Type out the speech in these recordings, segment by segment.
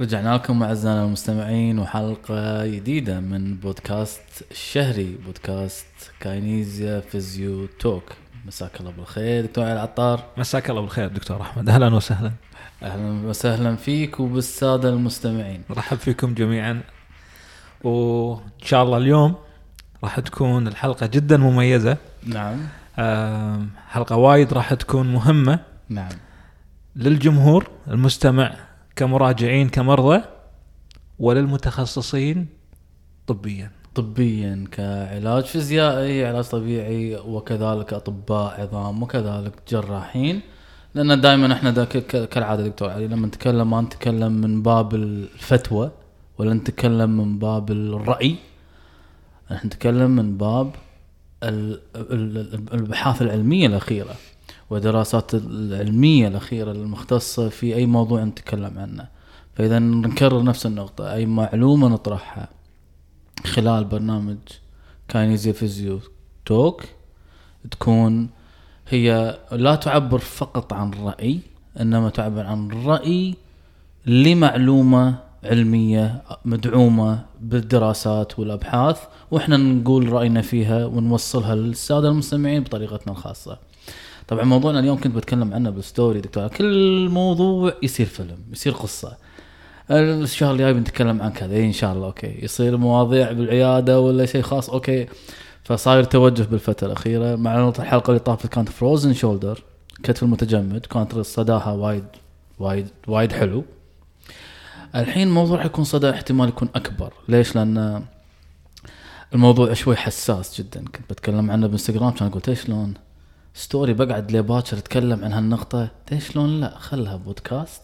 رجعنا لكم أعزائنا المستمعين وحلقة جديدة من بودكاست الشهري بودكاست Kinesia Physio Talk. مساك الله بالخير. دكتور علي العطار. مساك الله بالخير دكتور أحمد. أهلا وسهلا. أهلا وسهلا فيك وبالسادة المستمعين. نرحب فيكم جميعا. وإن شاء الله اليوم راح تكون الحلقة جدا مميزة. نعم. حلقة وايد راح تكون مهمة. نعم. للجمهور المستمع كمراجعين كمرضى وللمتخصصين طبيا. طبيا كعلاج فيزيائي علاج طبيعي وكذلك أطباء عظام وكذلك جراحين. لأن دائما إحنا دا كالعادة دكتور علي لما نتكلم ما نتكلم من باب الفتوى ولا نتكلم من باب الرأي. إحنا نتكلم من باب ال- ال- ال- الابحاث العلمية الأخيرة. والدراسات العلمية الأخيرة المختصة في أي موضوع نتكلم عنه. فإذا نكرر نفس النقطة أي معلومة نطرحها خلال برنامج كاينيزيا فيزيو توك تكون هي لا تعبر فقط عن رأي إنما تعبر عن رأي لمعلومة علمية مدعومة بالدراسات والأبحاث وإحنا نقول رأينا فيها ونوصلها للسادة المستمعين بطريقتنا الخاصة. طبعا موضوعنا اليوم كنت بتكلم عنه بال story دكتور كل موضوع يصير فيلم يصير قصة. الشهر الجاي بنتكلم عن كذا إن شاء الله okay. يصير مواضيع بالعيادة ولا شيء خاص okay. فصاير توجه بالفترة الأخيرة مع الحلقة اللي طافت كانت frozen shoulder كتف المتجمد كانت صداها وايد وايد وايد حلو. الحين الموضوع حيكون صدى احتمال يكون أكبر. ليش؟ لأن الموضوع شوي حساس جدا. كنت بتكلم عنه بإنستغرام كان قلت إيش شلون ستوري بقعد لباكر اتكلم عن هالنقطة؟ إيش شلون لا؟ خلها بودكاست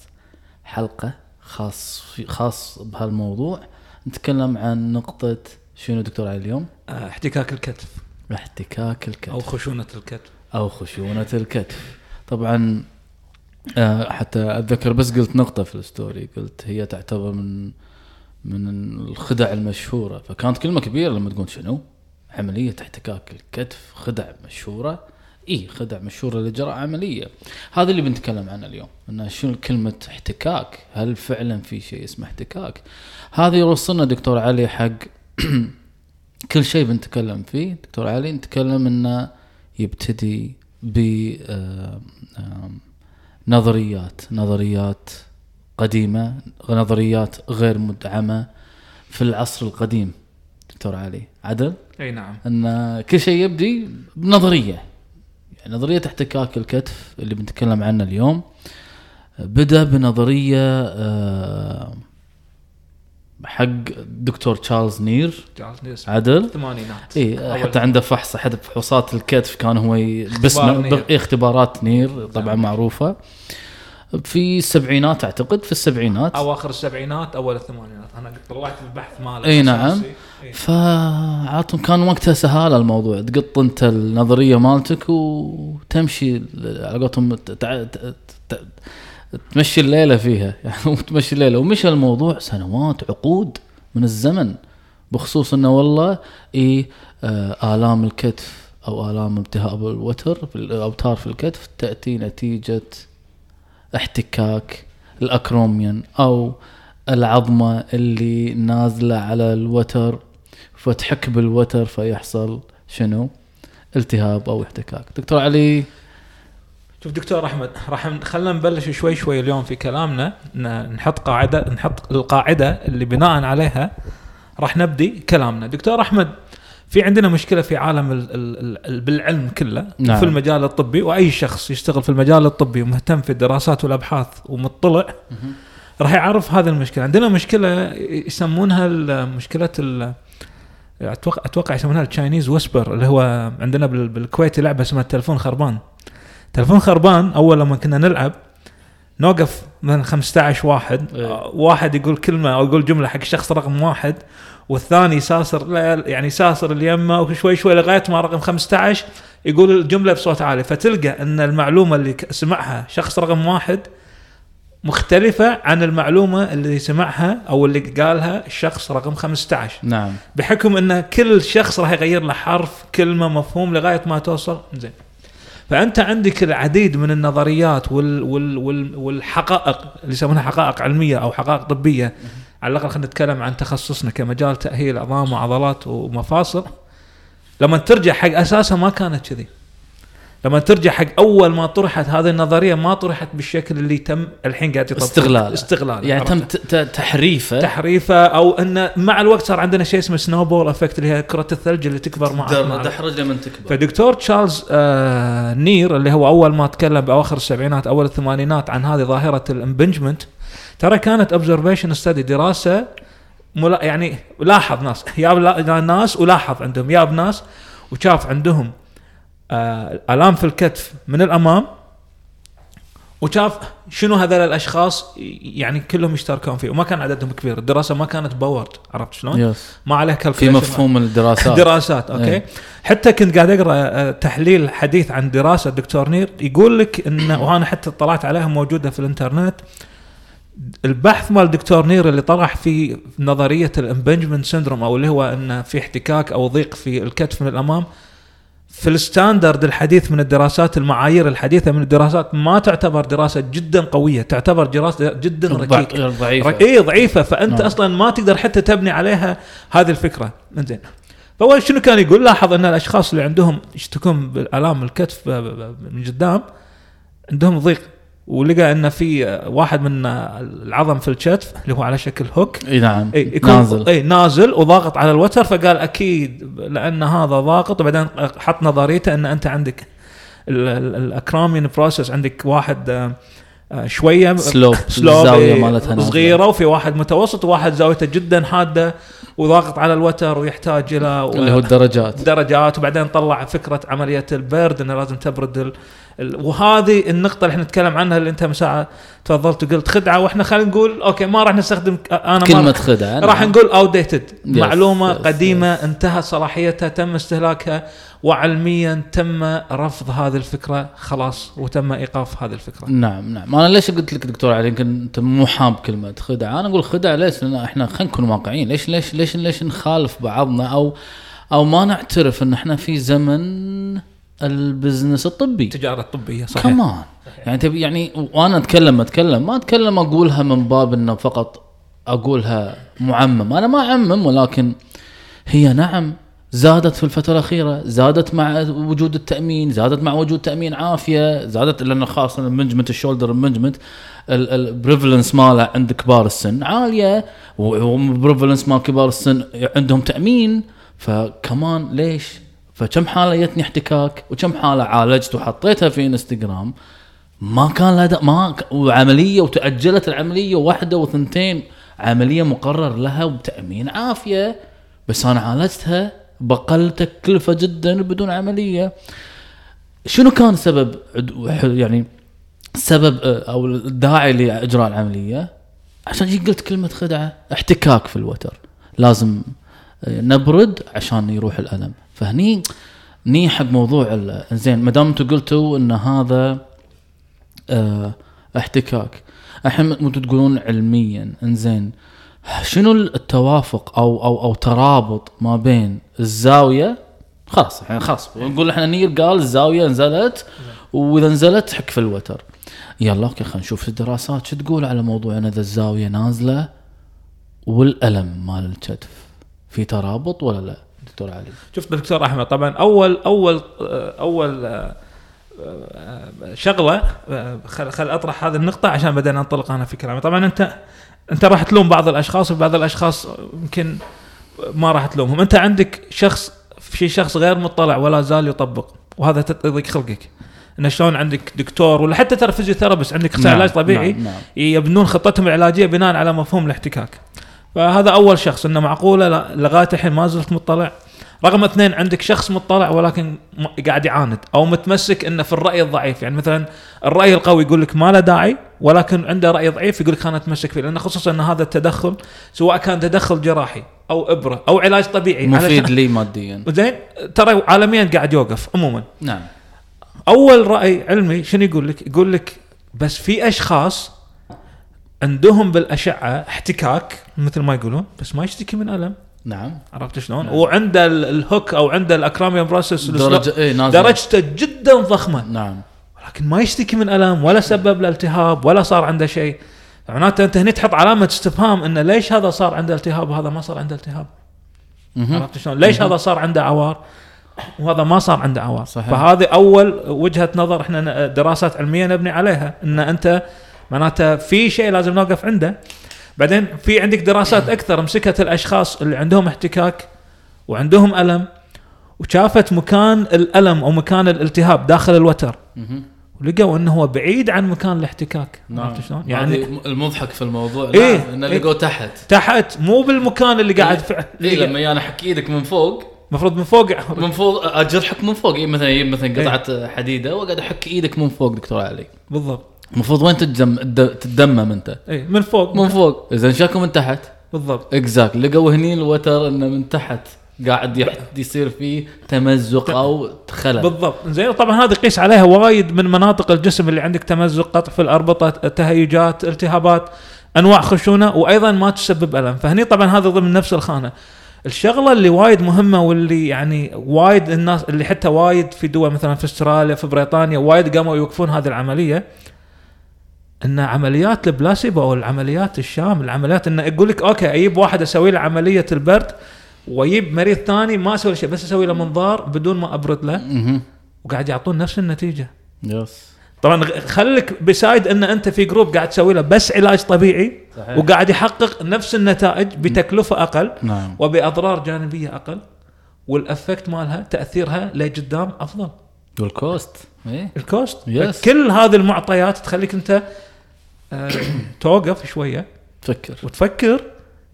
حلقة خاص في خاص بهالموضوع. نتكلم عن نقطة شنو دكتور علي اليوم؟ آه، احتكاك الكتف. احتكاك الكتف. أو خشونة الكتف. أو خشونة الكتف. طبعا آه، حتى أتذكر بس قلت نقطة في الستوري. قلت هي تعتبر من من الخدع المشهورة. فكانت كلمة كبيرة لما تقول شنو؟ عملية احتكاك الكتف خدع مشهورة. اي خدع مشهورة لإجراء عملية. هذا اللي بنتكلم عنه اليوم ان شنو كلمة احتكاك؟ هل فعلا في شيء اسمه احتكاك؟ هذا يوصلنا دكتور علي حق كل شيء بنتكلم فيه. دكتور علي نتكلم إنه يبتدي ب نظريات نظريات قديمة نظريات غير مدعمة في العصر القديم. دكتور علي عدل؟ أي نعم. إن كل شيء يبدي بنظرية. نظرية احتكاك الكتف اللي بنتكلم عنها اليوم بدأ بنظرية آه، حق دكتور تشارلز نير. تشارلز نير سون عدل. الثمانينات اي حتى عنده فحص أحد فحوصات الكتف كان هو ي- اختبار باسمه نير. ب- إيه، اختبارات نير طبعا نعم. معروفة. في السبعينات أعتقد في السبعينات. أواخر السبعينات أول الثمانينات. أنا طلعت البحث ماله. إي نعم. الأساسي. إي. فعطهم كان وقتها سهالة الموضوع تقط انت النظرية مالتك وتمشي على قولتهم تمشي الليلة فيها يعني وتمشي الليلة ومشى الموضوع سنوات عقود من الزمن بخصوص إنه والله إي آه آلام الكتف أو آلام التهاب الوتر في الاوتار في الكتف تأتي نتيجة احتكاك الأكروميون أو العظمة اللي نازلة على الوتر فتحك بالوتر فيحصل شنو؟ التهاب أو احتكاك. دكتور علي شوف دكتور أحمد راح خلينا نبلش شوي شوي اليوم في كلامنا نحط قاعدة نحط القاعدة اللي بناء عليها راح نبدي كلامنا دكتور أحمد في عندنا مشكلة في عالم ال ال ال بالعلم كله نعم. في المجال الطبي وأي شخص يشتغل في المجال الطبي ومهتم في الدراسات والأبحاث ومطلع راح يعرف هذه المشكلة عندنا مشكلة يسمونها مشكلة أتوقع أتوقع يسمونها التشاينيز ويسبر اللي هو عندنا بال- بالكويت لعبة اسمها التلفون خربان تلفون خربان أول لما كنا نلعب نوقف من 15 واحد إيه. واحد يقول كلمة أو يقول جملة حق الشخص رقم واحد والثاني يساسر لا- يعني يساسر اللي يمه وشوي شوي لغاية ما رقم 15 يقول الجملة بصوت عالي فتلقى إن المعلومة اللي سمعها شخص رقم واحد مختلفة عن المعلومة اللي سمعها أو اللي قالها الشخص رقم 15 نعم. بحكم إن كل شخص راح يغير له حرف كلمة مفهوم لغاية ما توصل زين. فأنت عندك العديد من النظريات وال وال وال والحقائق اللي يسمونها حقائق علمية أو حقائق طبية. على الأقل خلينا نتكلم عن تخصصنا كمجال تأهيل عظام وعضلات ومفاصل. لما ترجع حق أساسها ما كانت كذي. لما ترجع حق أول ما طرحت هذه النظرية ما طرحت بالشكل اللي تم الحين قاعد يطبق استغلال. استغلال يعني؟ تم ت- ت- تحريفه. تحريفه أو إنه مع الوقت صار عندنا شيء اسمه snowball effect اللي هي كرة الثلج اللي تكبر مع مع- در- دحرج لما تكبر. فدكتور تشارلز آه نير اللي هو أول ما تكلم بأواخر السبعينات أول الثمانينات عن هذه ظاهرة ال impingement ترى كانت observation study دراسة ملا يعني لاحظ ناس جاب ناس ولاحظ عندهم جاب ناس وشاف عندهم. الام في الكتف من الأمام وشاف شنو هذول الأشخاص يعني كلهم يشتركون فيه وما كان عددهم كبير الدراسة ما كانت powered عرفت شلون؟ yes ما عليها في. مفهوم الدراسات دراسات okay إيه. حتى كنت قاعد أقرأ آه، تحليل حديث عن دراسة دكتور نير يقول لك ان وأنا حتى اطلعت عليها موجودة في الإنترنت البحث مال دكتور نير اللي طرح في نظرية ال impingement syndrome أو اللي هو ان في احتكاك أو ضيق في الكتف من الأمام في ال standard الحديث من الدراسات المعايير الحديثة من الدراسات ما تعتبر دراسة جدا قوية تعتبر دراسة جدا ركيكة. ضعيفه اي إيه، ضعيفة فأنت نعم. أصلا ما تقدر حتى تبني عليها هذه الفكرة. زين فهو شنو كان يقول؟ لاحظ أن الأشخاص اللي عندهم يشتكون بالألام الكتف من قدام عندهم ضيق. ولقى إن في واحد من العظم في الكتف اللي هو على شكل hook إي نعم إي يكون نازل إي نازل وضاغط على الوتر فقال أكيد لأن هذا ضاغط وبعدين حط نظريته إن أنت عندك ال acromion process عندك واحد آه، شوية slope slope الزاوية إيه،. صغيرة وفي واحد متوسط وواحد زاويته جدا حادة وضاغط على الوتر ويحتاج إلى اللي هو الدرجات درجات وبعدين طلع فكرة عملية البرد إنه لازم تبرد. وهذه النقطة اللي إحنا نتكلم عنها اللي أنت مساعة تفضلت وقلت خدعة وإحنا خلينا نقول okay ما راح نستخدم أنا ما كلمة راح, خدعة راح نعم. نقول outdated Yes, معلومة yes, قديمة انتهت صلاحيتها تم استهلاكها وعلميا تم رفض هذه الفكرة خلاص وتم إيقاف هذه الفكرة. نعم نعم. أنا ليش قلت لك دكتور علي؟ يمكن أنت مو حاب كلمة خدعة. أنا أقول خدعة ليش؟ لأن إحنا خلينا نكون واقعيين. ليش ليش ليش ليش نخالف بعضنا؟ أو أو ما نعترف إن إحنا في زمن البزنس الطبي. التجارة الطبية صحيح. كمان يعني تبي يعني وأنا اتكلم أتكلم. ما أتكلم أقولها من باب إنه فقط أقولها معمم. أنا ما أعمم ولكن هي نعم زادت في الفترة الأخيرة زادت مع وجود التأمين زادت مع وجود تأمين عافية زادت لأن خاصة ال impingement ال shoulder impingement ال prevalence ماله عند كبار السن عالية وال prevalence مال كبار السن عندهم تأمين. فكمان ليش؟ فكم حالة جتني احتكاك وكم حالة عالجت وحطيتها في انستغرام ما كان لها ما وعملية وتأجلت العملية واحدة وثنتين عملية مقرر لها وبتامين عافية بس أنا عالجتها بقل تكلفه جدا بدون عملية. شنو كان سبب يعني سبب أو الداعي لإجراء العملية؟ عشان جي قلت كلمة خدعة احتكاك في الوتر. لازم نبرد عشان يروح الألم. فهني ني حق موضوع زين ما دام أنتم قلتوا إن هذا آه، احتكاك. الحين أنتم تقولون علميا إنزين شنو التوافق أو أو أو ترابط ما بين الزاوية؟ خلاص يعني خلاص نقول إحنا نير قال الزاوية نزلت وإذا نزلت حك في الوتر. يلا okay خلينا نشوف الدراسات شو تقول على موضوع إن إذا الزاوية نازلة والألم مال الكتف؟ في ترابط ولا لا؟ دكتور علي. شوف دكتور أحمد. طبعا أول أول أول آه، آه، شغلة آه، خل خل أطرح هذه النقطة عشان بعدين انطلق أنا في كلامي. طبعا أنت أنت راح تلوم بعض الأشخاص وبعض الأشخاص يمكن ما راح تلومهم. أنت عندك شخص في شخص غير مطلع ولا زال يطبق وهذا تضيق خلقك. إنه شلون عندك دكتور ولا حتى ترى فيزيوثيرابيست عندك اخصائي علاج طبيعي نعم, نعم. يبنون خطتهم العلاجية بناء على مفهوم الاحتكاك. فهذا أول شخص إنه معقولة لغاية الحين ما زلت مطلع. رقم اثنين عندك شخص مطلع ولكن قاعد يعاند أو متمسك إنه في الرأي الضعيف. يعني مثلا الرأي القوي يقول لك ما له داعي ولكن عنده رأي ضعيف يقول لك أنا أتمسك فيه. لأن خصوصا إن هذا التدخل سواء كان تدخل جراحي أو إبرة أو علاج طبيعي. مفيد لي ماديا. زين ترى عالميا قاعد يوقف عموما. نعم. أول رأي علمي شنو يقول لك؟ يقول لك بس في أشخاص عندهم بالأشعة احتكاك مثل ما يقولون بس ما يشتكي من ألم نعم عرفت شلون؟ نعم. وعنده ال- الهوك أو عنده الأكراميوم بروسس درجة إيه نازل درجته جدا ضخمة نعم ولكن ما يشتكي من ألم ولا سبب له التهاب ولا صار عنده شيء معناته أنت هنا تحط علامة استفهام انه ليش هذا صار عنده التهاب وهذا ما صار عنده التهاب. عرفت شلون؟ ليش هذا صار عنده عوار وهذا ما صار عنده عوار صحيح. فهذه أول وجهة نظر إحنا دراسات علمية نبني عليها إن أنت معناته في شيء لازم نوقف عنده. بعدين في عندك دراسات أكثر مسكت الأشخاص اللي عندهم احتكاك وعندهم ألم وشافت مكان الألم أو مكان الالتهاب داخل الوتر. ولقوا إنه هو بعيد عن مكان الاحتكاك. نعم. عرفت شلون؟ يعني المضحك في الموضوع. إيه. نعم إنه إيه. لقوه تحت. تحت مو بالمكان اللي قاعد فعلا اي لما أنا أحك إيدك من فوق. المفروض من فوق. من فوق اجرحك من فوق. إيه مثلا يجيب مثلا إيه. قطعه حديدة وقاعد أحك إيدك من فوق دكتور علي. بالضبط. المفروض وين الد- تتدمم انت؟ اي من فوق. من فوق. اذا شاكو من تحت. بالضبط. exact لقوا هني الوتر إنه من تحت. قاعد يح- يصير فيه تمزق أو خلل بالضبط. زين طبعا هذه قيس عليها وايد من مناطق الجسم اللي عندك تمزق قطع في الأربطة تهيجات التهابات أنواع خشونة وأيضا ما تسبب ألم. فهني طبعا هذا ضمن نفس الخانة. الشغلة اللي وايد مهمة واللي يعني وايد الناس اللي حتى وايد في دول مثلا في أستراليا في بريطانيا وايد قاموا يوقفون هذه العملية إن عمليات البلاسيبو أو العمليات ال sham العمليات انه يقول لك okay أجيب واحد أسوي له عملية البرد واجيب مريض ثاني ما أسوي له شيء بس أسوي له منظار بدون ما أبرد له. وقاعد يعطون نفس النتيجة. yes طبعا خليك ب side إن أنت في group قاعد تسوي له بس علاج طبيعي صحيح. وقاعد يحقق نفس النتائج بتكلفة أقل نعم. وبأضرار جانبية أقل وال effect مالها تأثيرها لقدام أفضل. وال cost إيه؟ ال cost Yes. كل هذه المعطيات تخليك أنت آه توقف شوية. فكر وتفكر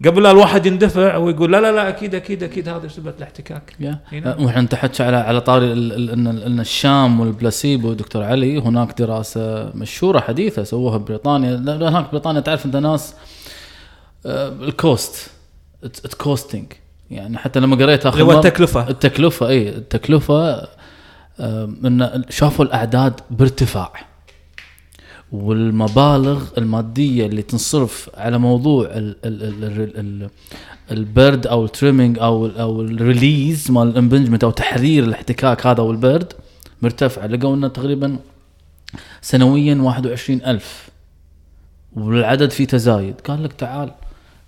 قبل لا الواحد يندفع ويقول لا لا لا أكيد أكيد أكيد هذا سبب الاحتكاك. هنا. وإحنا انت حكي على على طاري إن ال sham وال placebo دكتور علي هناك دراسة مشهورة حديثة سووها ببريطانيا هناك بريطانيا تعرف أنت ناس آه، ال cost costing يعني حتى لما قريت اخر التكلفة. التكلفة اي التكلفة آه، ان شافوا الأعداد بارتفاع. والمبالغ المادية اللي تنصرف على موضوع ال ال ال ال ال البرد أو ال trimming أو أو ال release مال ال impingement أو تحرير الاحتكاك هذا والبرد مرتفعه لقوا إنه تقريبا سنويا 21000 والعدد فيه تزايد. قال لك تعال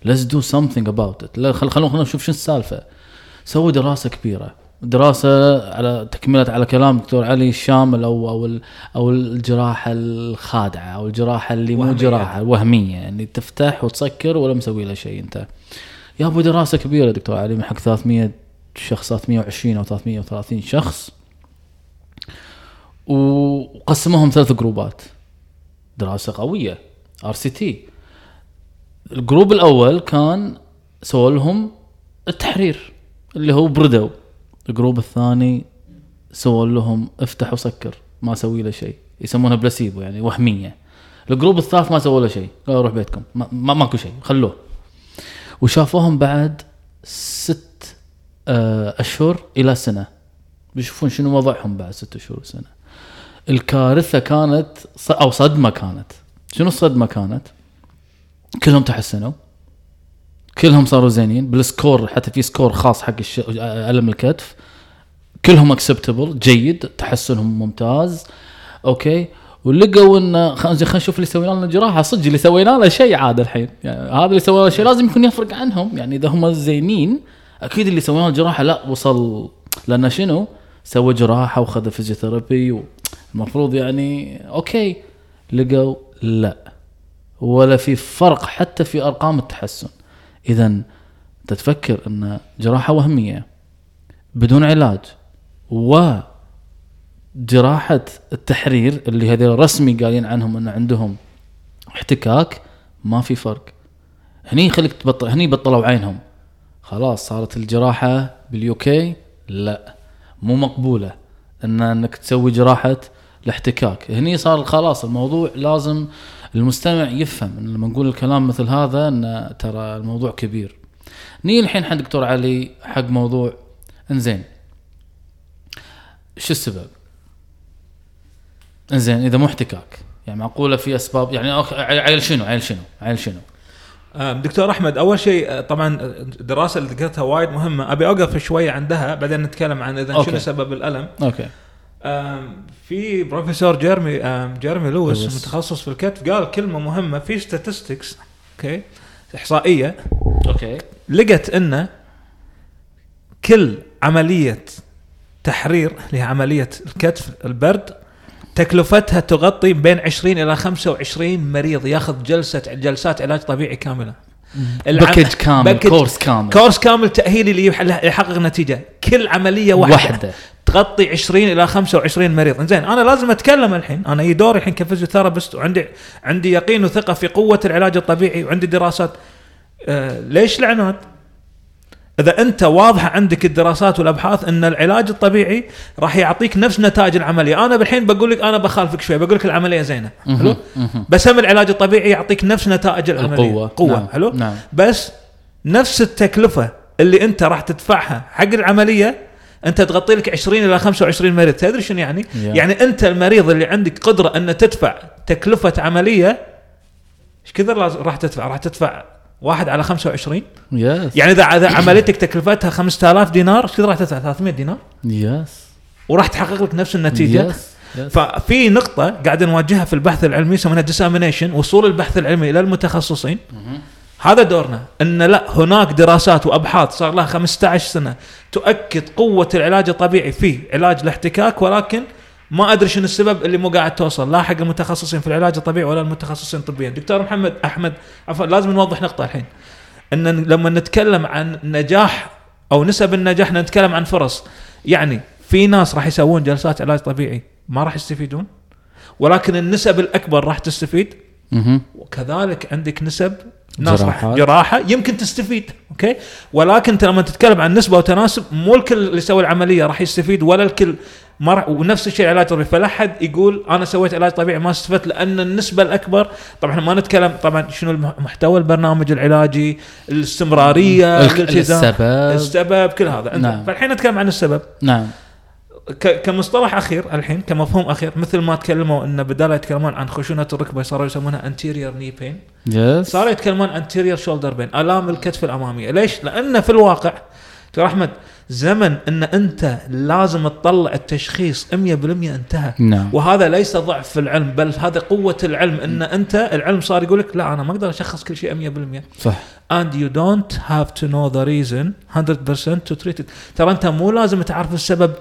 let's do something about it. خلونا خلونا نشوف شو السالفة. سووا دراسة كبيرة. دراسة على تكملة على كلام دكتور علي الشامل أو أو أو الجراحة الخادعة أو الجراحة اللي مو وهمية. جراحة وهمية. يعني تفتح وتسكر ولا مسوي لها شيء أنت. يا أبو دراسة كبيرة دكتور علي من حق 300 شخص 320 أو 330 شخص. وقسموهم ثلاث جروبات. دراسة قوية. RCT. ال group الأول كان سووا لهم التحرير اللي هو بردوا. ال group الثاني سووا لهم افتح وسكر ما سوي له شيء. يسمونها بلاسيبو يعني وهمية. ال group الثالث ما سووا له شيء. قالوا روح بيتكم. ما, ما ماكو شيء. خلوه. وشافوهم بعد ست آه، أشهر إلى سنة. بيشوفون شنو وضعهم بعد ست أشهر وسنة. الكارثة كانت أو صدمة كانت. شنو الصدمة كانت؟ كلهم تحسنوا. كلهم صاروا زينين. بال score حتى في score خاص حق الش... ألم الكتف. كلهم acceptable جيد تحسنهم ممتاز. okay؟ ولقوا إن خ- زين خلينا نشوف اللي سوينا لنا جراحة. صدق اللي سوينا له شيء عاد الحين. يعني هذا اللي سوينا له شيء لازم يكون يفرق عنهم. يعني إذا هم زينين أكيد اللي سوينا له جراحة لا وصل. لأن شنو؟ سوى جراحة وخذ physiotherapy المفروض يعني okay. لقوا لا. ولا في فرق حتى في أرقام التحسن. اذا انت تفكر أن جراحة وهمية بدون علاج و جراحه التحرير اللي هذول رسمي قايلين عنهم أن عندهم احتكاك ما في فرق. هني خليك تبطل هني بطلوا عينهم. خلاص صارت الجراحة باليوكي؟ لا. مو مقبولة إن أنك تسوي جراحة الاحتكاك هني صار خلاص الموضوع لازم المستمع يفهم إن لما نقول الكلام مثل هذا إن ترى الموضوع كبير. نيجي الحين حق دكتور علي حق موضوع إنزين. شو السبب؟ إنزين إذا مو احتكاك. يعني معقولة في أسباب؟ يعني عيل شنو؟ عيل شنو؟ عيل شنو؟ دكتور أحمد أول شيء آه، طبعا الدراسه اللي ذكرتها وايد مهمة. أبي أوقف شوية عندها بعدين نتكلم عن إذا. شنو سبب الألم. okay. في بروفيسور جيرمي جيرمي لويس. متخصص في الكتف قال كلمة مهمة في statistics. okay. إحصائية. okay. لقت إن كل عملية تحرير اللي هي عملية الكتف البرد تكلفتها تغطي بين 20 إلى 25 مريض ياخذ جلسة جلسات علاج طبيعي كاملة. package كامل package- كورس كامل. كورس كامل تأهيلي اللي يح- يحقق نتيجة. كل عملية واحدة, وحده تغطي 20 إلى 25 مريض. زين أنا لازم أتكلم الحين. أنا إي دوري الحين ك physiotherapist وعندي عندي يقين وثقة في قوة العلاج الطبيعي وعندي دراسات. آه ليش العناد إذا أنت واضحه عندك الدراسات والأبحاث أن العلاج الطبيعي راح يعطيك نفس نتائج العملية أنا بالحين بقول لك أنا بخالفك شوي بقول لك العملية زينة حلو. بس هم العلاج الطبيعي يعطيك نفس نتائج العملية القوة. قوة نعم. حلو نعم. بس نفس التكلفة اللي أنت راح تدفعها حق العملية أنت تغطي لك 20 إلى 25 مريض تدري شنو يعني؟ Yeah. يعني أنت المريض اللي عندك قدرة أن تدفع تكلفة عملية إيش كثر راح تدفع؟ راح تدفع واحد على 25 يس يعني اذا إذا عمليتك تكلفتها 5000 دينار إيش راح تدفع؟ 300 دينار؟ yes وراح تحقق لك نفس النتيجة. yes. ففي نقطة قاعد نواجهها في البحث العلمي يسمونها dissemination وصول البحث العلمي إلى المتخصصين. هذا دورنا. إن لا هناك دراسات وأبحاث صار لها 15 سنة تؤكد قوة العلاج الطبيعي. في علاج الاحتكاك ولكن ما أدري شنو السبب اللي مو قاعد توصل. لا حق المتخصصين في العلاج الطبيعي ولا المتخصصين طبيا دكتور محمد أحمد عفوا لازم نوضح نقطة الحين. إن لما نتكلم عن نجاح أو نسب النجاح نتكلم عن فرص. يعني في ناس راح يسوون جلسات علاج طبيعي ما راح يستفيدون ولكن النسب الأكبر راح تستفيد. وكذلك عندك نسب ناس راح جراحات. جراحة يمكن تستفيد okay؟ ولكن انت لما تتكلم عن نسبة وتناسب مو الكل اللي يسوي العملية راح يستفيد ولا الكل ما راح ونفس الشيء العلاج الطبيعي فلا حد يقول أنا سويت علاج طبيعي ما استفدت لأن النسبة الأكبر طبعا إحنا ما نتكلم طبعا شنو محتوى البرنامج العلاجي الاستمرارية السبب. السبب كل هذا. نعم. فالحين نتكلم عن السبب. نعم. كمصطلح أخير الحين كمفهوم أخير مثل ما تكلموا إن بدال يتكلمون عن خشونة الركبة صاروا يسمونها anterior knee pain. يس صاروا يتكلمون anterior shoulder pain ألام الكتف الأمامية. ليش؟ لأن في الواقع دكتور أحمد زمن إن أنت لازم تطلع التشخيص 100% انتهى. نعم. وهذا ليس ضعف في العلم بل هذا قوة العلم. إن أنت العلم صار يقول لك لا أنا ما أقدر أشخص كل شيء 100% صح. And you don't have to know the reason 100% to treat it ترى أنت مو لازم تعرف السبب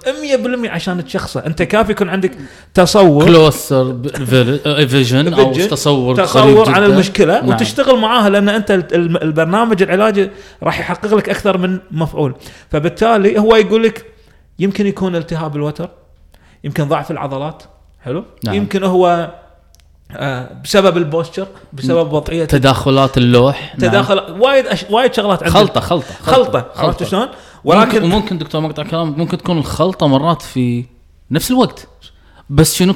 100% عشان تشخصه أنت كافي يكون عندك تصور كلوسر فيجن أو. تصور تصور عن. المشكلة نعم. وتشتغل معاها لأن أنت البرنامج العلاجي راح يحقق لك أكثر من مفعول فبالتالي هو يقول لك يمكن يكون التهاب الوتر يمكن ضعف العضلات حلو نعم. يمكن هو بسبب ال posture بسبب وضعية تداخلات اللوح نعم. تداخل وايد أش... وايد شغلات عندك خلطة خلطة خلطة عرفت شلون؟ ولكن ولكن ممكن دكتور مقطع كلام ممكن تكون الخلطة مرات في نفس الوقت. بس شنو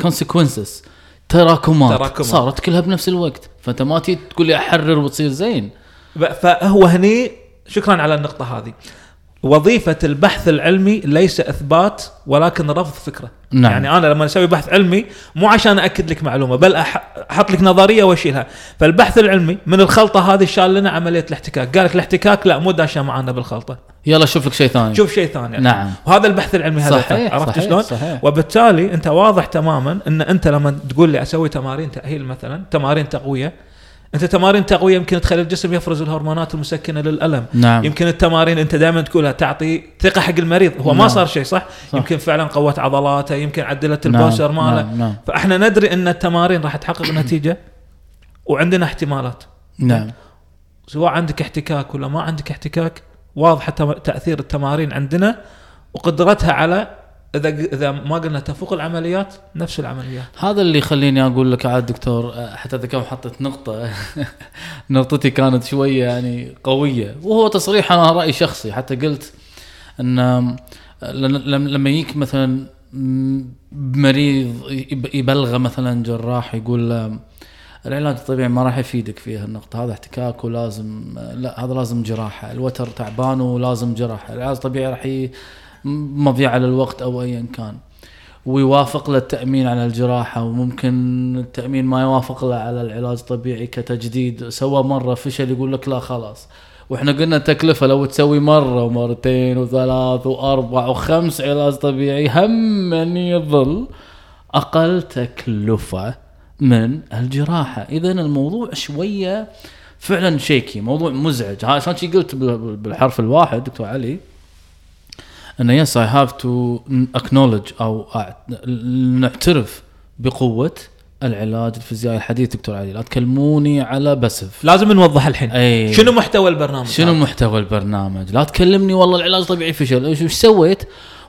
consequences تراكمات. تراكمات. صارت كلها بنفس الوقت. فأنت ما تيجي تقول لي أحرر وتصير زين. فهو هني شكرا على النقطة هذه. وظيفة البحث العلمي ليس إثبات ولكن رفض فكرة. نعم. يعني أنا لما أسوي بحث علمي مو عشان اكد لك معلومة بل أحط لك نظرية وأشيلها. فالبحث العلمي من الخلطة هذه شال لنا عملية الاحتكاك. قال لك الاحتكاك لا مو داشه معانا بالخلطة. يلا شوف لك شيء ثاني. شوف شيء ثاني. نعم. وهذا البحث العلمي هذا صحيح، عرفت صحيح، شلون؟ صحيح. وبالتالي أنت واضح تماما إن أنت لما تقول لي أسوي تمارين تأهيل مثلا تمارين تقوية أنت تمارين تقوية يمكن تخلي الجسم يفرز الهرمونات المسكنة للألم. نعم. يمكن التمارين أنت دائما تقولها تعطي ثقة حق المريض. هو ما نعم. صار شيء صح؟, صح. يمكن فعلا قوت عضلاته يمكن عدلت نعم، البوستر ماله. نعم. نعم, فإحنا ندري أن التمارين راح تحقق نتيجة. وعندنا احتمالات. نعم. سواء عندك احتكاك ولا ما عندك احتكاك واضح تأثير التمارين عندنا وقدرتها على إذا إذا ما قلنا تفوق العمليات نفس العمليات. هذا اللي يخليني أقول لك عاد دكتور حتى إذا كان حطيت نقطة نقطتي كانت شوية يعني قوية. وهو تصريح أنا رأي شخصي. حتى قلت إن لما يجيك مثلا مريض يب- يبلغه مثلا جراح يقول له العلاج الطبيعي ما راح يفيدك في هالنقطة. هذا احتكاك ولازم لا هذا لازم جراحة. الوتر تعبان ولازم جراحة. العلاج الطبيعي راح مضيعة للوقت أو أيا كان. ويوافق له التأمين على الجراحة وممكن التأمين ما يوافق له على العلاج الطبيعي كتجديد. سوى مرة فشل يقول لك لا خلاص. وإحنا قلنا التكلفة لو تسوي مرة ومرتين وثلاث وأربع وخمس علاج طبيعي هم ان يظل أقل تكلفة من الجراحة. اذا الموضوع شوية فعلا شيكي موضوع مزعج. عشان شي قلت بال- بالحرف الواحد دكتور علي؟ انه yes I have to acknowledge أو نعترف بقوة العلاج الفيزيائي الحديث دكتور علي. لا تكلموني على passive. لازم نوضح الحين. أي. شنو محتوى البرنامج؟ شنو محتوى البرنامج؟ لا تكلمني والله العلاج الطبيعي فشل. إيش سويت؟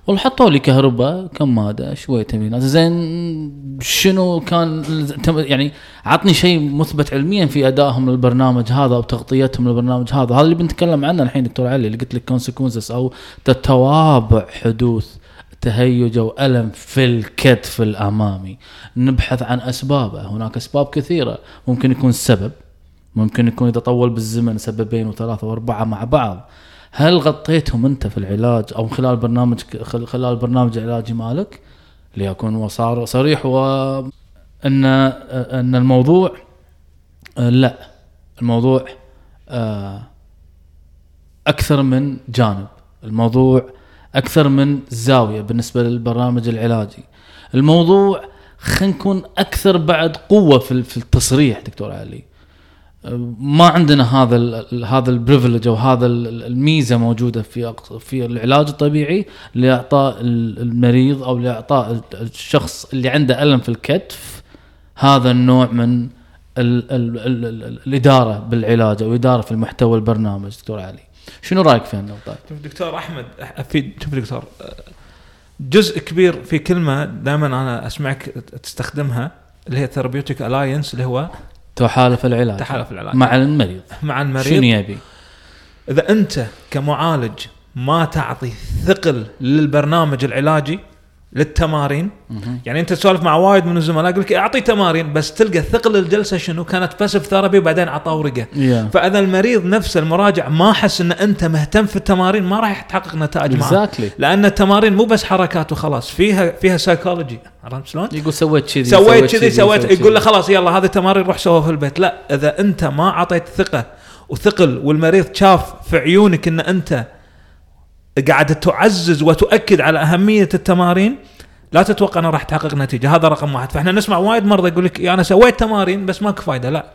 والله حطوا لي كهرباء كماده شوية تمرينات. زين شنو كان يعني عطني شيء مثبت علميا في أدائهم للبرنامج هذا أو تغطيتهم للبرنامج هذا؟ هذا اللي بنتكلم عنه الحين دكتور علي اللي قلت لك كونسيكونسز أو تتوابع حدوث تهيج أو ألم في الكتف الأمامي. نبحث عن أسبابه. هناك أسباب كثيرة. ممكن يكون السبب ممكن يكون اذا طول بالزمن سببين وثلاثة وأربعة مع بعض. هل غطيتهم أنت في العلاج أو خلال برنامج خل- خلال برنامج العلاجي مالك؟ ليكون وصار صريح و أن أن الموضوع لا الموضوع آه، أكثر من جانب. الموضوع أكثر من زاوية بالنسبة للبرنامج العلاجي. الموضوع خلينا نكون أكثر بعد قوة في التصريح دكتور علي. ما عندنا هذا ال هذا البريفليج أو هذا ال- الميزة موجودة في في العلاج الطبيعي لإعطاء ال- المريض أو لإعطاء ال- الشخص اللي عنده ألم في الكتف هذا النوع من ال ال ال ال الإدارة بالعلاج أو الاداره في المحتوى البرنامج دكتور علي شنو رأيك في هالنقطه؟ شوف دكتور أحمد في شوف دكتور جزء كبير في كلمة دائما أنا أسمعك تستخدمها اللي هي therapeutic alliance اللي هو تحالف العلاج. تحالف العلاج. مع المريض. مع شنو المريض يبي؟ إذا أنت كمعالج ما تعطي ثقل للبرنامج العلاجي للتمارين. مهم. يعني أنت تسولف مع وايد من الزملاء يقول لك أعطي تمارين بس تلقى ثقل الجلسة شنو؟ كانت passive therapy وبعدين عطاه ورقه فإذا المريض نفسه المراجع ما حس إن أنت مهتم في التمارين ما راح تحقق نتائج معه. exactly لأن التمارين مو بس حركات وخلاص فيها فيها سايكولوجي عرفت شلون؟ يقول سويت كذي سويت كذي سويت يقول له. خلاص يلا هذه تمارين روح سوها في البيت. لا إذا أنت ما أعطيت ثقة وثقل والمريض شاف في عيونك إن أنت قاعد تعزز وتؤكد على أهمية التمارين لا تتوقع أنه راح تحقق نتيجة. هذا رقم واحد. فإحنا نسمع وايد مرضى يقول لك أنا سويت تمارين بس ماكو فايدة. لا.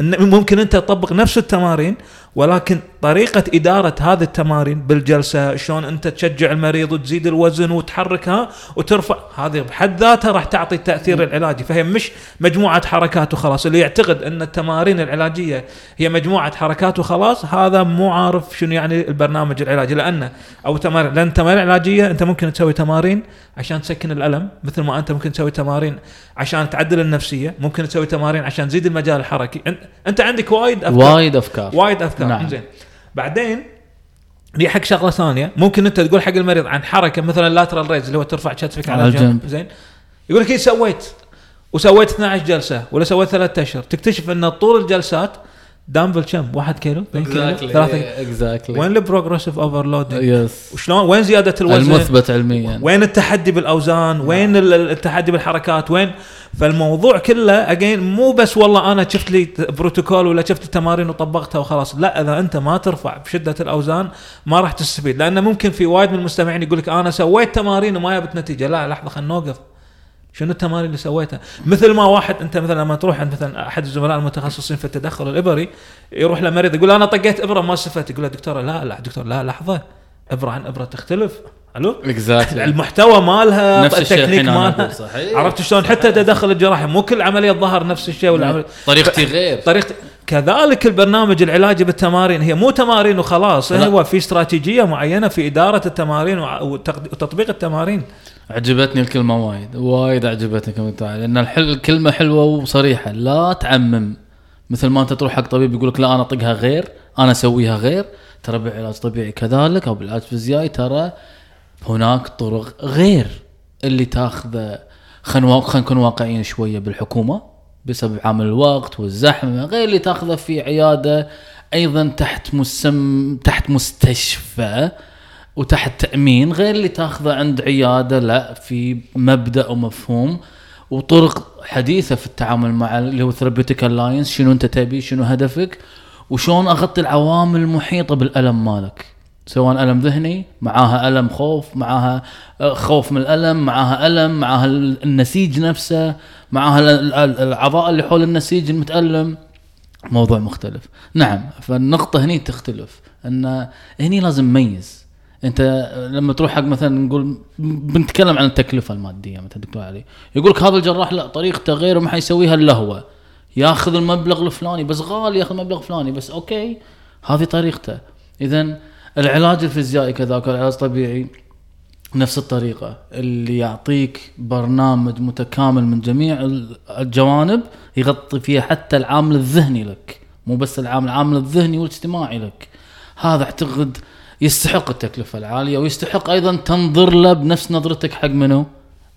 ممكن أنت تطبق نفس التمارين ولكن طريقة إدارة هذه التمارين بالجلسة شلون أنت تشجع المريض وتزيد الوزن وتحركها وترفع هذه بحد ذاتها راح تعطي التاثير العلاجي. فهي مش مجموعة حركات وخلاص. اللي يعتقد أن التمارين العلاجية هي مجموعة حركات وخلاص هذا مو عارف شنو يعني البرنامج العلاجي. لأنه أو تمارين لأن التمارين العلاجية أنت ممكن تسوي تمارين عشان تسكن الألم مثل ما أنت ممكن تسوي تمارين عشان تعدل النفسية ممكن تسوي تمارين عشان تزيد المجال الحركي. أنت- أنت عندك وايد أفكار. وايد أفكار. وايد أفكار. نعم. نعم. زين بعدين لي حق شغلة ثانية ممكن أنت تقول حق المريض عن حركة مثلا lateral raise اللي هو ترفع كتفك على, على الجنب. الجنب. زين يقول لك إيه سويت وسويت 12 جلسة ولا سويت ثلاثة أشهر تكتشف أن طول الجلسات دامبل كم 1 كيلو 2 كيلو 3 exactly وين ال progressive overloading yes وشلون؟ وين زيادة الوزن؟ المثبت علميا. وين التحدي بالأوزان؟ وين ال- ال- التحدي بالحركات؟ وين؟ فالموضوع كله again مو بس والله أنا شفت لي بروتوكول ولا شفت تمارين وطبقتها وخلاص. لا إذا أنت ما ترفع بشدة الأوزان ما راح تستفيد. لأن ممكن في وايد من المستمعين يقول لك أنا سويت تمارين وما جابت نتيجة. لا لحظة خلينا نوقف. شنو التمارين اللي سويتها؟ مثل ما واحد أنت مثلا لما تروح عند مثلا أحد الزملاء المتخصصين في التدخل الإبري يروح لمريض يقول أنا طقيت إبرة ما استفدت. يقول له دكتورة لا لا دكتور لا لحظة. إبرة عن إبرة تختلف. ألو؟ exactly المحتوى مالها نفس الشيء التكنيك مالها. صحيح. عرفت شلون؟ حتى تدخل الجراحي مو كل عملية ظهر نفس الشيء ولا عمل... طريقتي غير. طريقه كذلك البرنامج العلاجي بالتمارين هي مو تمارين وخلاص لا. هو في استراتيجية معينة في إدارة التمارين وتطبيق التمارين. عجبتني الكلمة وايد وايد عجبتني كلمة تعال لأن الحل الكلمة حلوة وصريحة لا تعمم. مثل ما أنت تروح حق طبيب يقول لك لا أنا أطقها غير أنا أسويها غير ترى بالعلاج الطبيعي كذلك أو بالعلاج الفيزيائي ترى هناك طرق غير اللي تاخذه. خلينا نكون واقعيين شوية بالحكومة بسبب عامل الوقت والزحمة غير اللي تاخذه في عيادة أيضا تحت مسم تحت مستشفى. وتحت تأمين غير اللي تاخذه عند عيادة لا في مبدأ ومفهوم. وطرق حديثة في التعامل مع اللي هو therapeutic alliance شنو أنت تبي شنو هدفك وشلون أغطي العوامل المحيطة بالألم مالك. سواء ألم ذهني معاها ألم خوف معاها آه، خوف من الألم معاها ألم معاها النسيج نفسه معاها ال- ال- الأعضاء اللي حول النسيج المتألم. موضوع مختلف. نعم فالنقطة هني تختلف إن هني لازم نميز. انت لما تروح حق مثلا نقول بنتكلم عن التكلفة المادية مثلا دكتور علي يقول لك هذا الجراح لا طريقته غير ما حيسويها إلا هو. ياخذ المبلغ الفلاني بس غالي ياخذ المبلغ الفلاني بس أوكي هذه طريقته. اذا العلاج الفيزيائي كذاك العلاج الطبيعي نفس الطريقة. اللي يعطيك برنامج متكامل من جميع ال- الجوانب يغطي فيها حتى العامل الذهني لك. مو بس العامل العامل الذهني والاجتماعي لك. هذا أعتقد يستحق التكلفة العالية ويستحق أيضا تنظر له بنفس نظرتك حق منو؟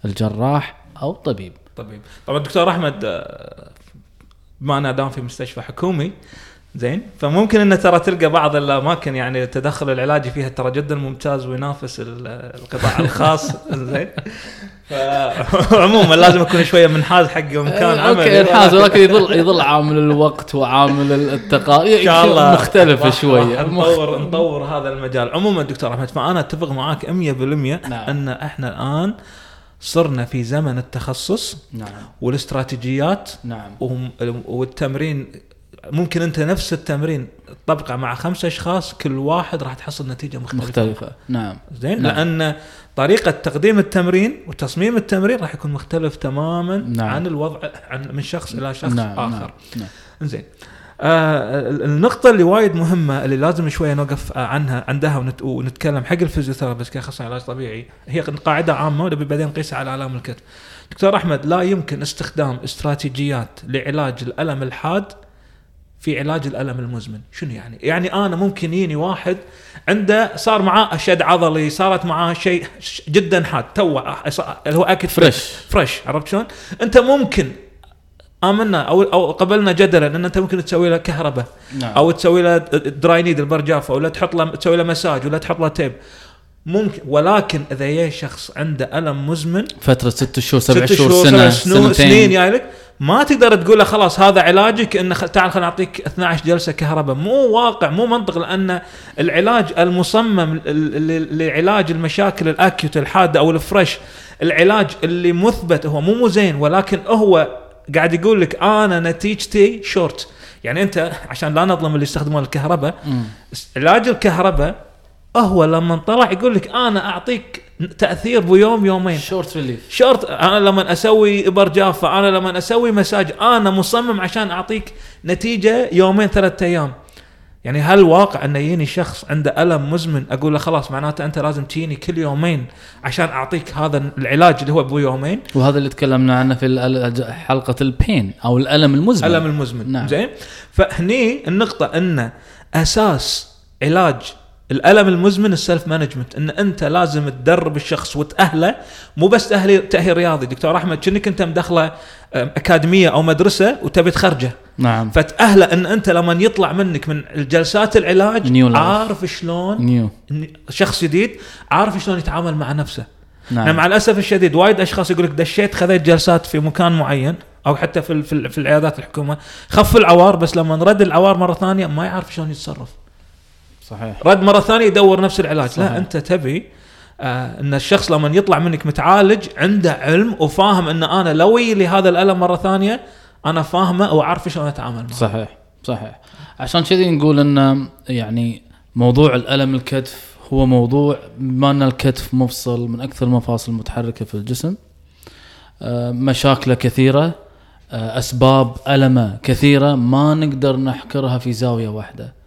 الجراح أو الطبيب طبيب. طبعا دكتور أحمد آه، بما أنا دام في مستشفى حكومي زين؟ فممكن إن ترى تلقى بعض الأماكن يعني التدخل العلاجي فيها ترى جدا ممتاز وينافس ال- القطاع الخاص. زين؟ فعموما لازم أكون شوية منحاز حق مكان عملي. أوكي انحاز ولكن يظل يظل عامل الوقت وعامل التقا إن شاء الله. مختلف شوية. نطور نطور هذا المجال. عموما دكتور أحمد فأنا أتفق معاك 100% نعم. أن إحنا الآن صرنا في زمن التخصص نعم. والاستراتيجيات نعم. والتمرين ممكن انت نفس التمرين تطبقه مع خمسة أشخاص كل واحد راح تحصل نتيجة مختلفة. مختلفة. نعم. زين؟ نعم. لأن طريقة تقديم التمرين وتصميم التمرين راح يكون مختلف تماما نعم. عن الوضع عن من شخص إلى شخص نعم آخر. نعم. نعم زين. آه ال- النقطة اللي وايد مهمة اللي لازم شوية نوقف آه عنها عندها ونت ونتكلم حق الفيزيوثيرابيست كأخصائي علاج طبيعي. هي قاعدة عامة ونبي بعدين نقيسها على آلام الكتف. دكتور أحمد لا يمكن استخدام استراتيجيات لعلاج الألم الحاد في علاج الألم المزمن، شنو يعني؟ يعني أنا ممكن يجيني واحد عنده صار معاه شد عضلي، صارت معاه شيء جدا حاد تو اللي هو acute fresh fresh عرفت شلون؟ أنت ممكن آمنا أو أو قبلنا جدلا إن أنت ممكن تسوي له كهرباء نعم أو تسوي له dry needle ابر جافه ولا تحط له تسوي له مساج ولا تحط له tape ممكن ولكن إذا جاي شخص عنده ألم مزمن فترة ست شهور سبع شهور شهور سنه سنة سنين سنتين. جاي لك ما تقدر تقول له خلاص هذا علاجك انه تعال خلينا نعطيك 12 جلسة كهرباء. مو واقع مو منطق لأن العلاج المصمم لعلاج المشاكل ال acute الحادة أو ال fresh العلاج اللي مثبت هو مو زين ولكن هو قاعد يقول لك أنا نتيجتي شورت يعني أنت عشان لا نظلم اللي يستخدمون الكهرباء. علاج الكهرباء هو لما طلع يقول لك أنا أعطيك تأثير بيوم يومين. short relief short أنا لما أسوي ابر جافه أنا لما أسوي مساج أنا مصمم عشان أعطيك نتيجة يومين ثلاثة أيام. يعني هل واقع أن يجيني شخص عنده ألم مزمن أقول له خلاص معناته أنت لازم تجيني كل يومين عشان أعطيك هذا العلاج اللي هو بيومين وهذا اللي تكلمنا عنه في حلقة ال pain أو الألم المزمن. الم المزمن. نعم. زين؟ فهني النقطة أن أساس علاج الألم المزمن ال self management إن أنت لازم تدرب الشخص وتأهله. مو بس تاهيل تأهيل رياضي. دكتور أحمد كأنك أنت مدخله أم، أكاديمية أو مدرسة وتبي تخرجه. نعم. فتأهله إن أنت لما يطلع منك من الجلسات العلاج life. عارف شلون new شخص جديد عارف شلون يتعامل مع نفسه. نعم. نعم. مع الأسف الشديد وايد أشخاص يقول لك دشيت خذيت جلسات في مكان معين أو حتى في في, في العيادات الحكومة خف العوار بس لما نرد العوار مرة ثانية ما يعرف شلون يتصرف. صحيح. رد مرة ثانية يدور نفس العلاج. صحيح. لا أنت تبي آه إن الشخص لما يطلع منك متعالج عنده علم وفاهم إن أنا لو يجي لي هذا الألم مرة ثانية أنا فاهمه وعارف شلون أتعامل معه. صحيح صحيح. عشان كذي نقول إن يعني موضوع الألم الكتف هو موضوع بما إن الكتف مفصل من أكثر المفاصل المتحركة في الجسم. آه، مشاكله كثيرة آه، أسباب ألمة كثيرة ما نقدر نحكرها في زاوية واحدة.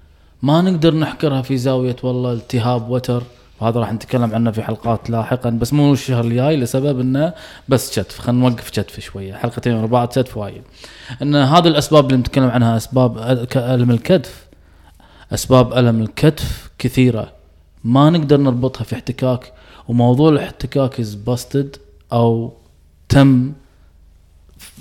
ما نقدر نحكرها في زاوية والله التهاب وتر. وهذا راح نتكلم عنه في حلقات لاحقا بس مو الشهر الجاي لسبب إنه بس كتف خلينا نوقف كتف شوية. حلقتين ورا بعض كتف وايد. إن هذه الأسباب اللي نتكلم عنها أسباب ألم الكتف. أسباب ألم الكتف كثيرة. ما نقدر نربطها في احتكاك. وموضوع الاحتكاك is busted أو تم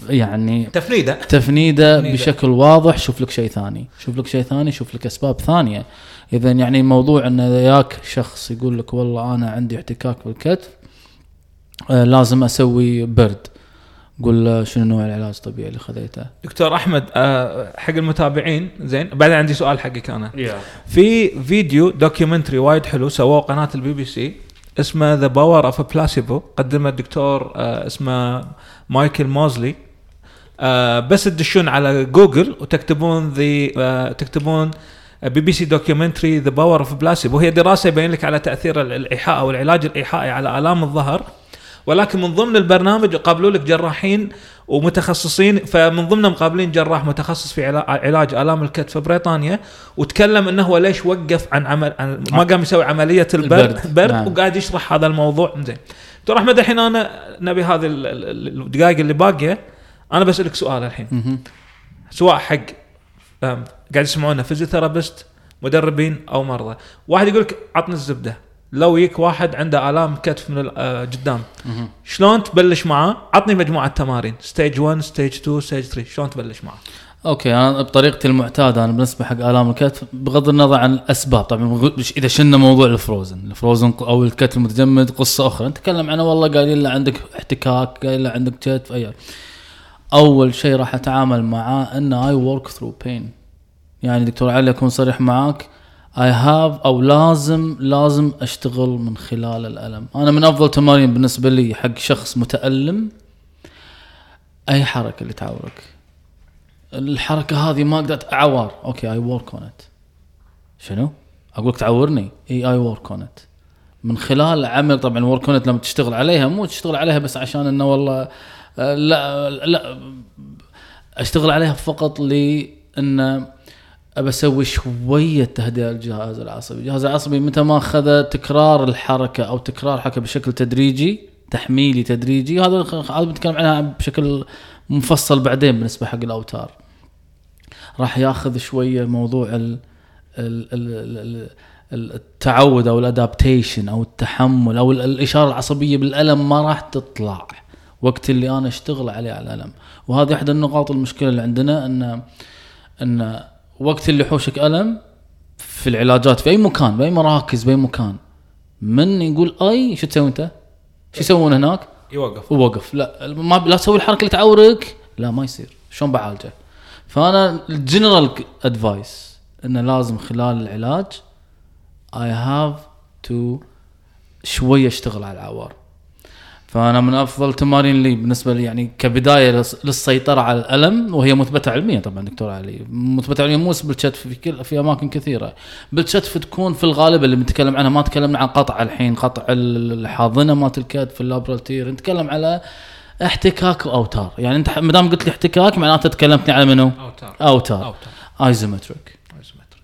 يعني تفنيدة. تفنيدة تفنيدة. بشكل واضح. شوف لك شيء ثاني. شوف لك شيء ثاني. شوف لك أسباب ثانية. اذا يعني موضوع إن ياك شخص يقول لك والله أنا عندي احتكاك بالكتف آه لازم أسوي برد. قول له شنو نوع العلاج الطبيعي اللي خذيته؟ دكتور أحمد آه، حق المتابعين زين بعدين عندي سؤال حقك أنا. في فيديو documentary وايد حلو سووه قناة البي بي سي اسمه The Power of Placebo قدمه الدكتور آه، اسمه مايكل موزلي آه، بس تدشون على جوجل وتكتبون ذا تكتبون بي بي سي documentary The Power of Placebo وهي دراسة يبين لك على تأثير ال- الإيحاء أو العلاج الايحائي على آلام الظهر. ولكن من ضمن البرنامج يقابلوا لك جراحين ومتخصصين فمن ضمنهم مقابلين جراح متخصص في علا- علاج آلام الكتف في بريطانيا. وتكلم إنه هو ليش وقف عن عمل عن ما قام يسوي عملية البرد البرد، برد نعم. وقاعد يشرح هذا الموضوع. زين. دكتور أحمد الحين أنا نبي هذه ال- ال- الدقائق اللي باقية أنا بسالك سؤال الحين. سواء حق قاعد يسمعونا physiotherapist مدربين أو مرضى. واحد يقول لك عطني الزبدة. لو يك واحد عنده آلام كتف من آه، قدام مهم. شلون تبلش معاه؟ عطني مجموعة تمارين. stage 1 stage 2 stage 3 شلون تبلش معاه؟ okay أنا بطريقتي المعتادة أنا بالنسبة حق آلام الكتف بغض النظر عن الأسباب طبعا إذا شلنا موضوع ال frozen ال frozen أو الكتف المتجمد قصة أخرى. نتكلم عنه والله قايلين له عندك احتكاك قايل له عندك كتف أي أول شيء راح أتعامل معاه إن I work through pain يعني دكتور علي أكون صريح معاك I have أو لازم لازم أشتغل من خلال الألم. أنا من أفضل تمارين بالنسبة لي حق شخص متألم أي حركة اللي تعورك. الحركة هذه ما قدرت أعور. okay I work on it شنو؟ أقول لك تعورني. إي I work on it من خلال عمل طبعا work on لما تشتغل عليها مو تشتغل عليها بس عشان إنه والله آه، لا لا أشتغل عليها فقط لإن أسوي شوية تهدئة للجهاز العصبي، الجهاز العصبي متى ما أخذ تكرار الحركة أو تكرار حركة بشكل تدريجي تحميلي تدريجي هذا هذا بنتكلم عنها بشكل مفصل بعدين بالنسبة حق الأوتار. راح ياخذ شوية موضوع ال ال ال ال ال التعود أو ال adaptation أو التحمل أو ال- الإشارة العصبية بالألم ما راح تطلع وقت اللي أنا أشتغل عليه على الألم وهذه احدى النقاط المشكلة اللي عندنا ان إن وقت اللي يحوشك ألم في العلاجات في أي مكان باي مراكز باي مكان من يقول أي شو تسوي أنت؟ شو يسوون هناك؟ يوقف. ووقف. لا ما لا تسوي الحركة اللي تعورك. لا ما يصير. شلون بعالجه؟ فأنا ال general advice إنه لازم خلال العلاج I have to شوية أشتغل على العوار. فأنا من أفضل التمارين لي بالنسبة لي يعني كبداية للس- للسيطرة على الألم وهي مثبتة علميا طبعا دكتور علي. مثبتة علميا مو بس بالكتف في كل في أماكن كثيرة. بالكتف تكون في الغالب اللي بنتكلم عنها ما تكلمنا عن قطع الحين قطع الحاضنة مالت الكتف في ال labral tear نتكلم على احتكاك وأوتار. يعني أنت ما دام قلت لي احتكاك معناته تكلمتني على منو؟ أوتار. أوتار. أوتار. isometric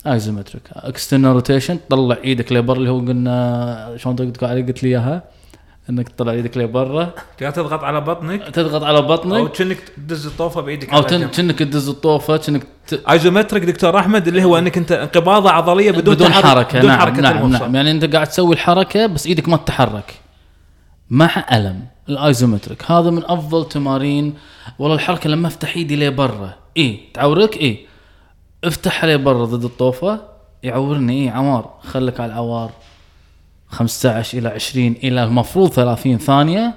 isometric external rotation تطلع إيدك لبر اللي هو قلنا شلون قلت لي إياها؟ إنك تطلع إيدك لبرا تقدر تضغط على بطنك؟ تضغط على أو بطنك كأنك تدز الطوفة بإيدك أو. كأنك تدز الطوفة كأنك ت... isometric دكتور أحمد اللي هو إنك أنت انقباضة عضلية بدون, بدون حركة. بدون نعم حركة نعم, المفصل. نعم. يعني أنت قاعد تسوي الحركة بس إيدك ما تتحرك. مع ألم ال isometric. هذا من أفضل تمارين. والله الحركة لما أفتح إيدي لبرا اي تعورك؟ اي افتح لي برا ضد الطوفة. يعورني. اي عوار خلك على العوار. 15 إلى 20 إلى المفروض 30 ثانية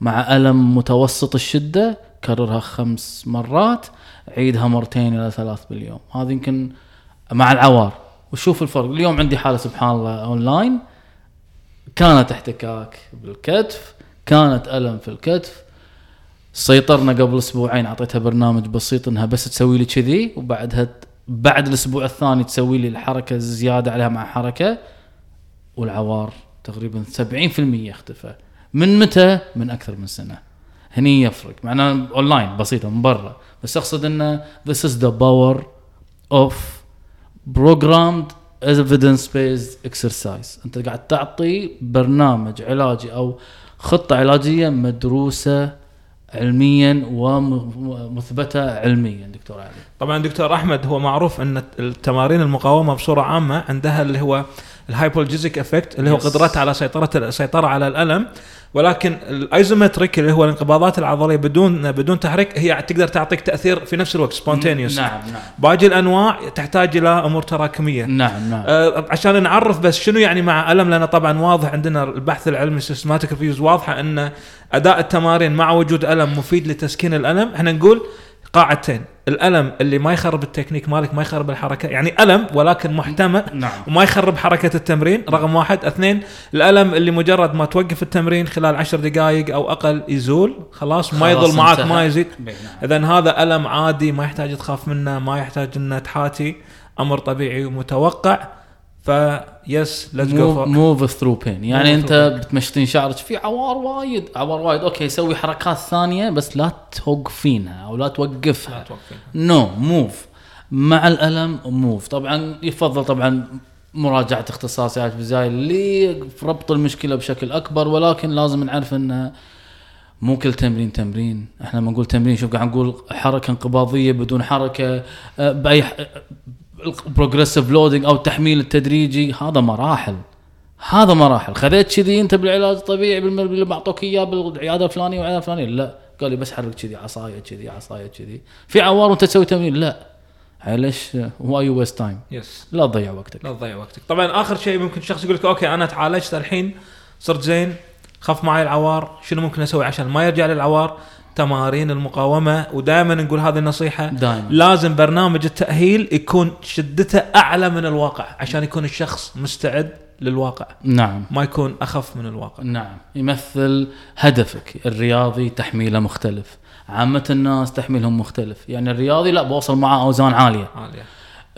مع ألم متوسط الشدة كررها خمس مرات عيدها مرتين إلى ثلاث باليوم. هذه يمكن مع العوار. وشوف الفرق. اليوم عندي حالة سبحان الله اونلاين كانت احتكاك بالكتف كانت ألم في الكتف. سيطرنا قبل أسبوعين أعطيتها برنامج بسيط إنها بس تسوي لي كذي وبعدها بعد الأسبوع الثاني تسوي لي الحركة زياده عليها مع حركة. والعوار تقريبا 70% اختفى. من متى؟ من أكثر من سنة. هني يفرق. معناه اونلاين بسيطة من برا. بس أقصد إنه this is the power of programmed evidence based exercise. أنت قاعد تعطي برنامج علاجي أو خطة علاجية مدروسة علميا ومثبتة علميا دكتور علي. طبعا دكتور أحمد هو معروف أن التمارين المقاومة بصورة عامة عندها اللي هو ال hypoalgesic effect اللي هو Yes. قدرتها على سيطرة السيطره على الألم. ولكن ال isometric اللي هو الانقباضات العضلية بدون بدون تحريك هي تقدر تعطيك تأثير في نفس الوقت spontaneous نعم نعم. باقي الأنواع تحتاج إلى أمور تراكمية. نعم نعم. آه، عشان نعرف بس شنو يعني مع ألم لأن طبعا واضح عندنا البحث العلمي systematic reviews واضحة إن أداء التمارين مع وجود ألم مفيد لتسكين الألم. إحنا نقول قاعدتين الألم اللي ما يخرب التكنيك مالك ما يخرب الحركة. يعني ألم ولكن محتمل نعم. وما يخرب حركة التمرين رقم واحد. اثنين الألم اللي مجرد ما توقف التمرين خلال عشر دقائق أو أقل يزول. خلاص ما يظل معك. ما يزيد. نعم. اذا هذا ألم عادي ما يحتاج تخاف منه ما يحتاج إنه تحاتي. أمر طبيعي ومتوقع. فيس let's go move through pain يعني أنت بتمشطين شعرك في عوار وايد عوار وايد. okay سوي حركات ثانية بس لا توقفينها أو لا توقفها. no move مع الألم move طبعا يفضل طبعا مراجعة اختصاصيات بزاي اللي في ربط المشكلة بشكل أكبر ولكن لازم نعرف انه مو كل تمرين تمرين. إحنا لما نقول تمرين شوف قاعد نقول حركة انقباضية بدون حركة آه، بأي progressive loading أو التحميل التدريجي هذا مراحل. هذا مراحل. خذيت كذي أنت بالعلاج الطبيعي اللي معطوك إياه بالعيادة الفلانية والعيادة الفلانية. لا. قال لي بس حرك كذي عصاية كذي عصاية كذي. في عوار وانت تسوي تمرين؟ لا. ليش why waste time yes لا تضيع وقتك. لا تضيع وقتك. طبعا آخر شيء ممكن شخص يقول لك okay أنا تعالجت الحين صرت زين خف معي العوار شنو ممكن أسوي عشان ما يرجع للعوار؟ تمارين المقاومة ودائما نقول هذه النصيحة دائما. لازم برنامج التأهيل يكون شدته أعلى من الواقع عشان يكون الشخص مستعد للواقع. نعم. ما يكون أخف من الواقع. نعم. يمثل هدفك الرياضي تحميله مختلف. عامة الناس تحميلهم مختلف. يعني الرياضي لا بوصل معاه أوزان عالية. عالية.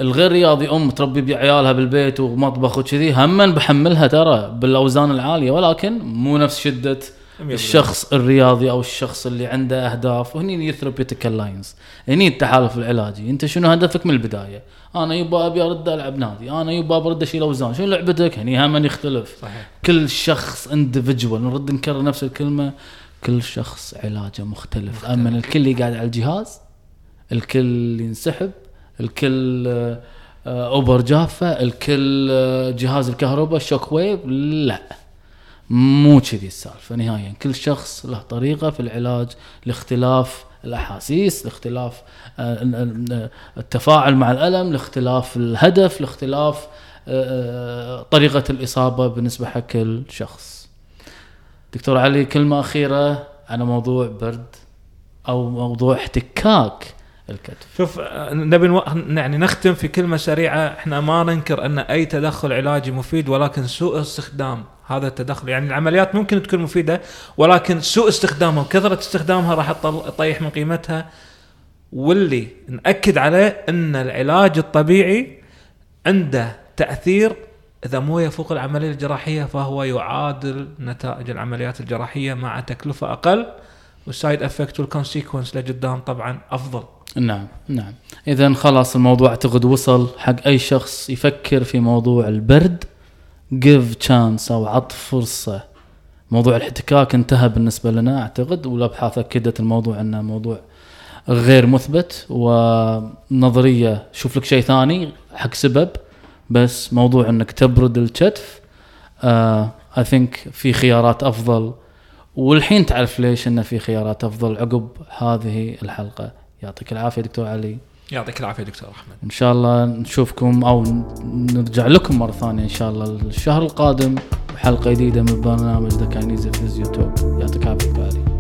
الغير رياضي أم تربي بعيالها بالبيت ومطبخ وكذي هم بحملها ترى بالأوزان العالية ولكن مو نفس شدة الشخص الرياضي أو الشخص اللي عنده أهداف وهني ال therapeutic alliance هني التحالف العلاجي. أنت شنو هدفك من البداية؟ أنا يبا أبي أرد ألعب نادي. أنا يبا برد أشيل أوزان. شنو لعبتك؟ هني هم يختلف. صحيح. كل شخص individual نرد نكرر نفس الكلمة. كل شخص علاجه مختلف, مختلف. أما الكل يقعد على الجهاز الكل ينسحب الكل آه، إبر جافة الكل آه، جهاز الكهرباء ال shock wave لا. مو كذي السالفة. نهائيا كل شخص له طريقة في العلاج لاختلاف الأحاسيس لاختلاف آه، آه، التفاعل مع الألم لاختلاف الهدف لاختلاف آه، طريقة الإصابة بالنسبة حق كل شخص دكتور علي كلمة أخيرة على موضوع برد أو موضوع احتكاك الكتف. شوف آه، نبي نو... يعني نختم في كلمة سريعة. إحنا ما ننكر أن أي تدخل علاجي مفيد ولكن سوء استخدام هذا التدخل. يعني العمليات ممكن تكون مفيدة ولكن سوء استخدامها وكثره استخدامها راح تطيح من قيمتها. واللي نأكد عليه إن العلاج الطبيعي عنده تأثير إذا مو يفوق العملية الجراحية فهو يعادل نتائج العمليات الجراحية مع تكلفة أقل. وال side effect وال consequence لقدام طبعا أفضل. نعم نعم. اذا خلاص الموضوع اعتقد وصل حق أي شخص يفكر في موضوع البرد. give chance أو عط فرصة. موضوع الاحتكاك انتهى بالنسبة لنا أعتقد والابحاث أكدت الموضوع أنه موضوع غير مثبت. ونظرية شوف لك شيء ثاني حق سبب بس موضوع أنك تبرد الكتف I think في خيارات أفضل. والحين تعرف ليش انه في خيارات أفضل عقب هذه الحلقة. يعطيك العافية دكتور علي. يعطيك العافية دكتور أحمد. إن شاء الله نشوفكم أو نرجع لكم مرة ثانية إن شاء الله الشهر القادم بحلقه جديدة من برنامج ذا كاينيز فيزيو يعطيك العافية.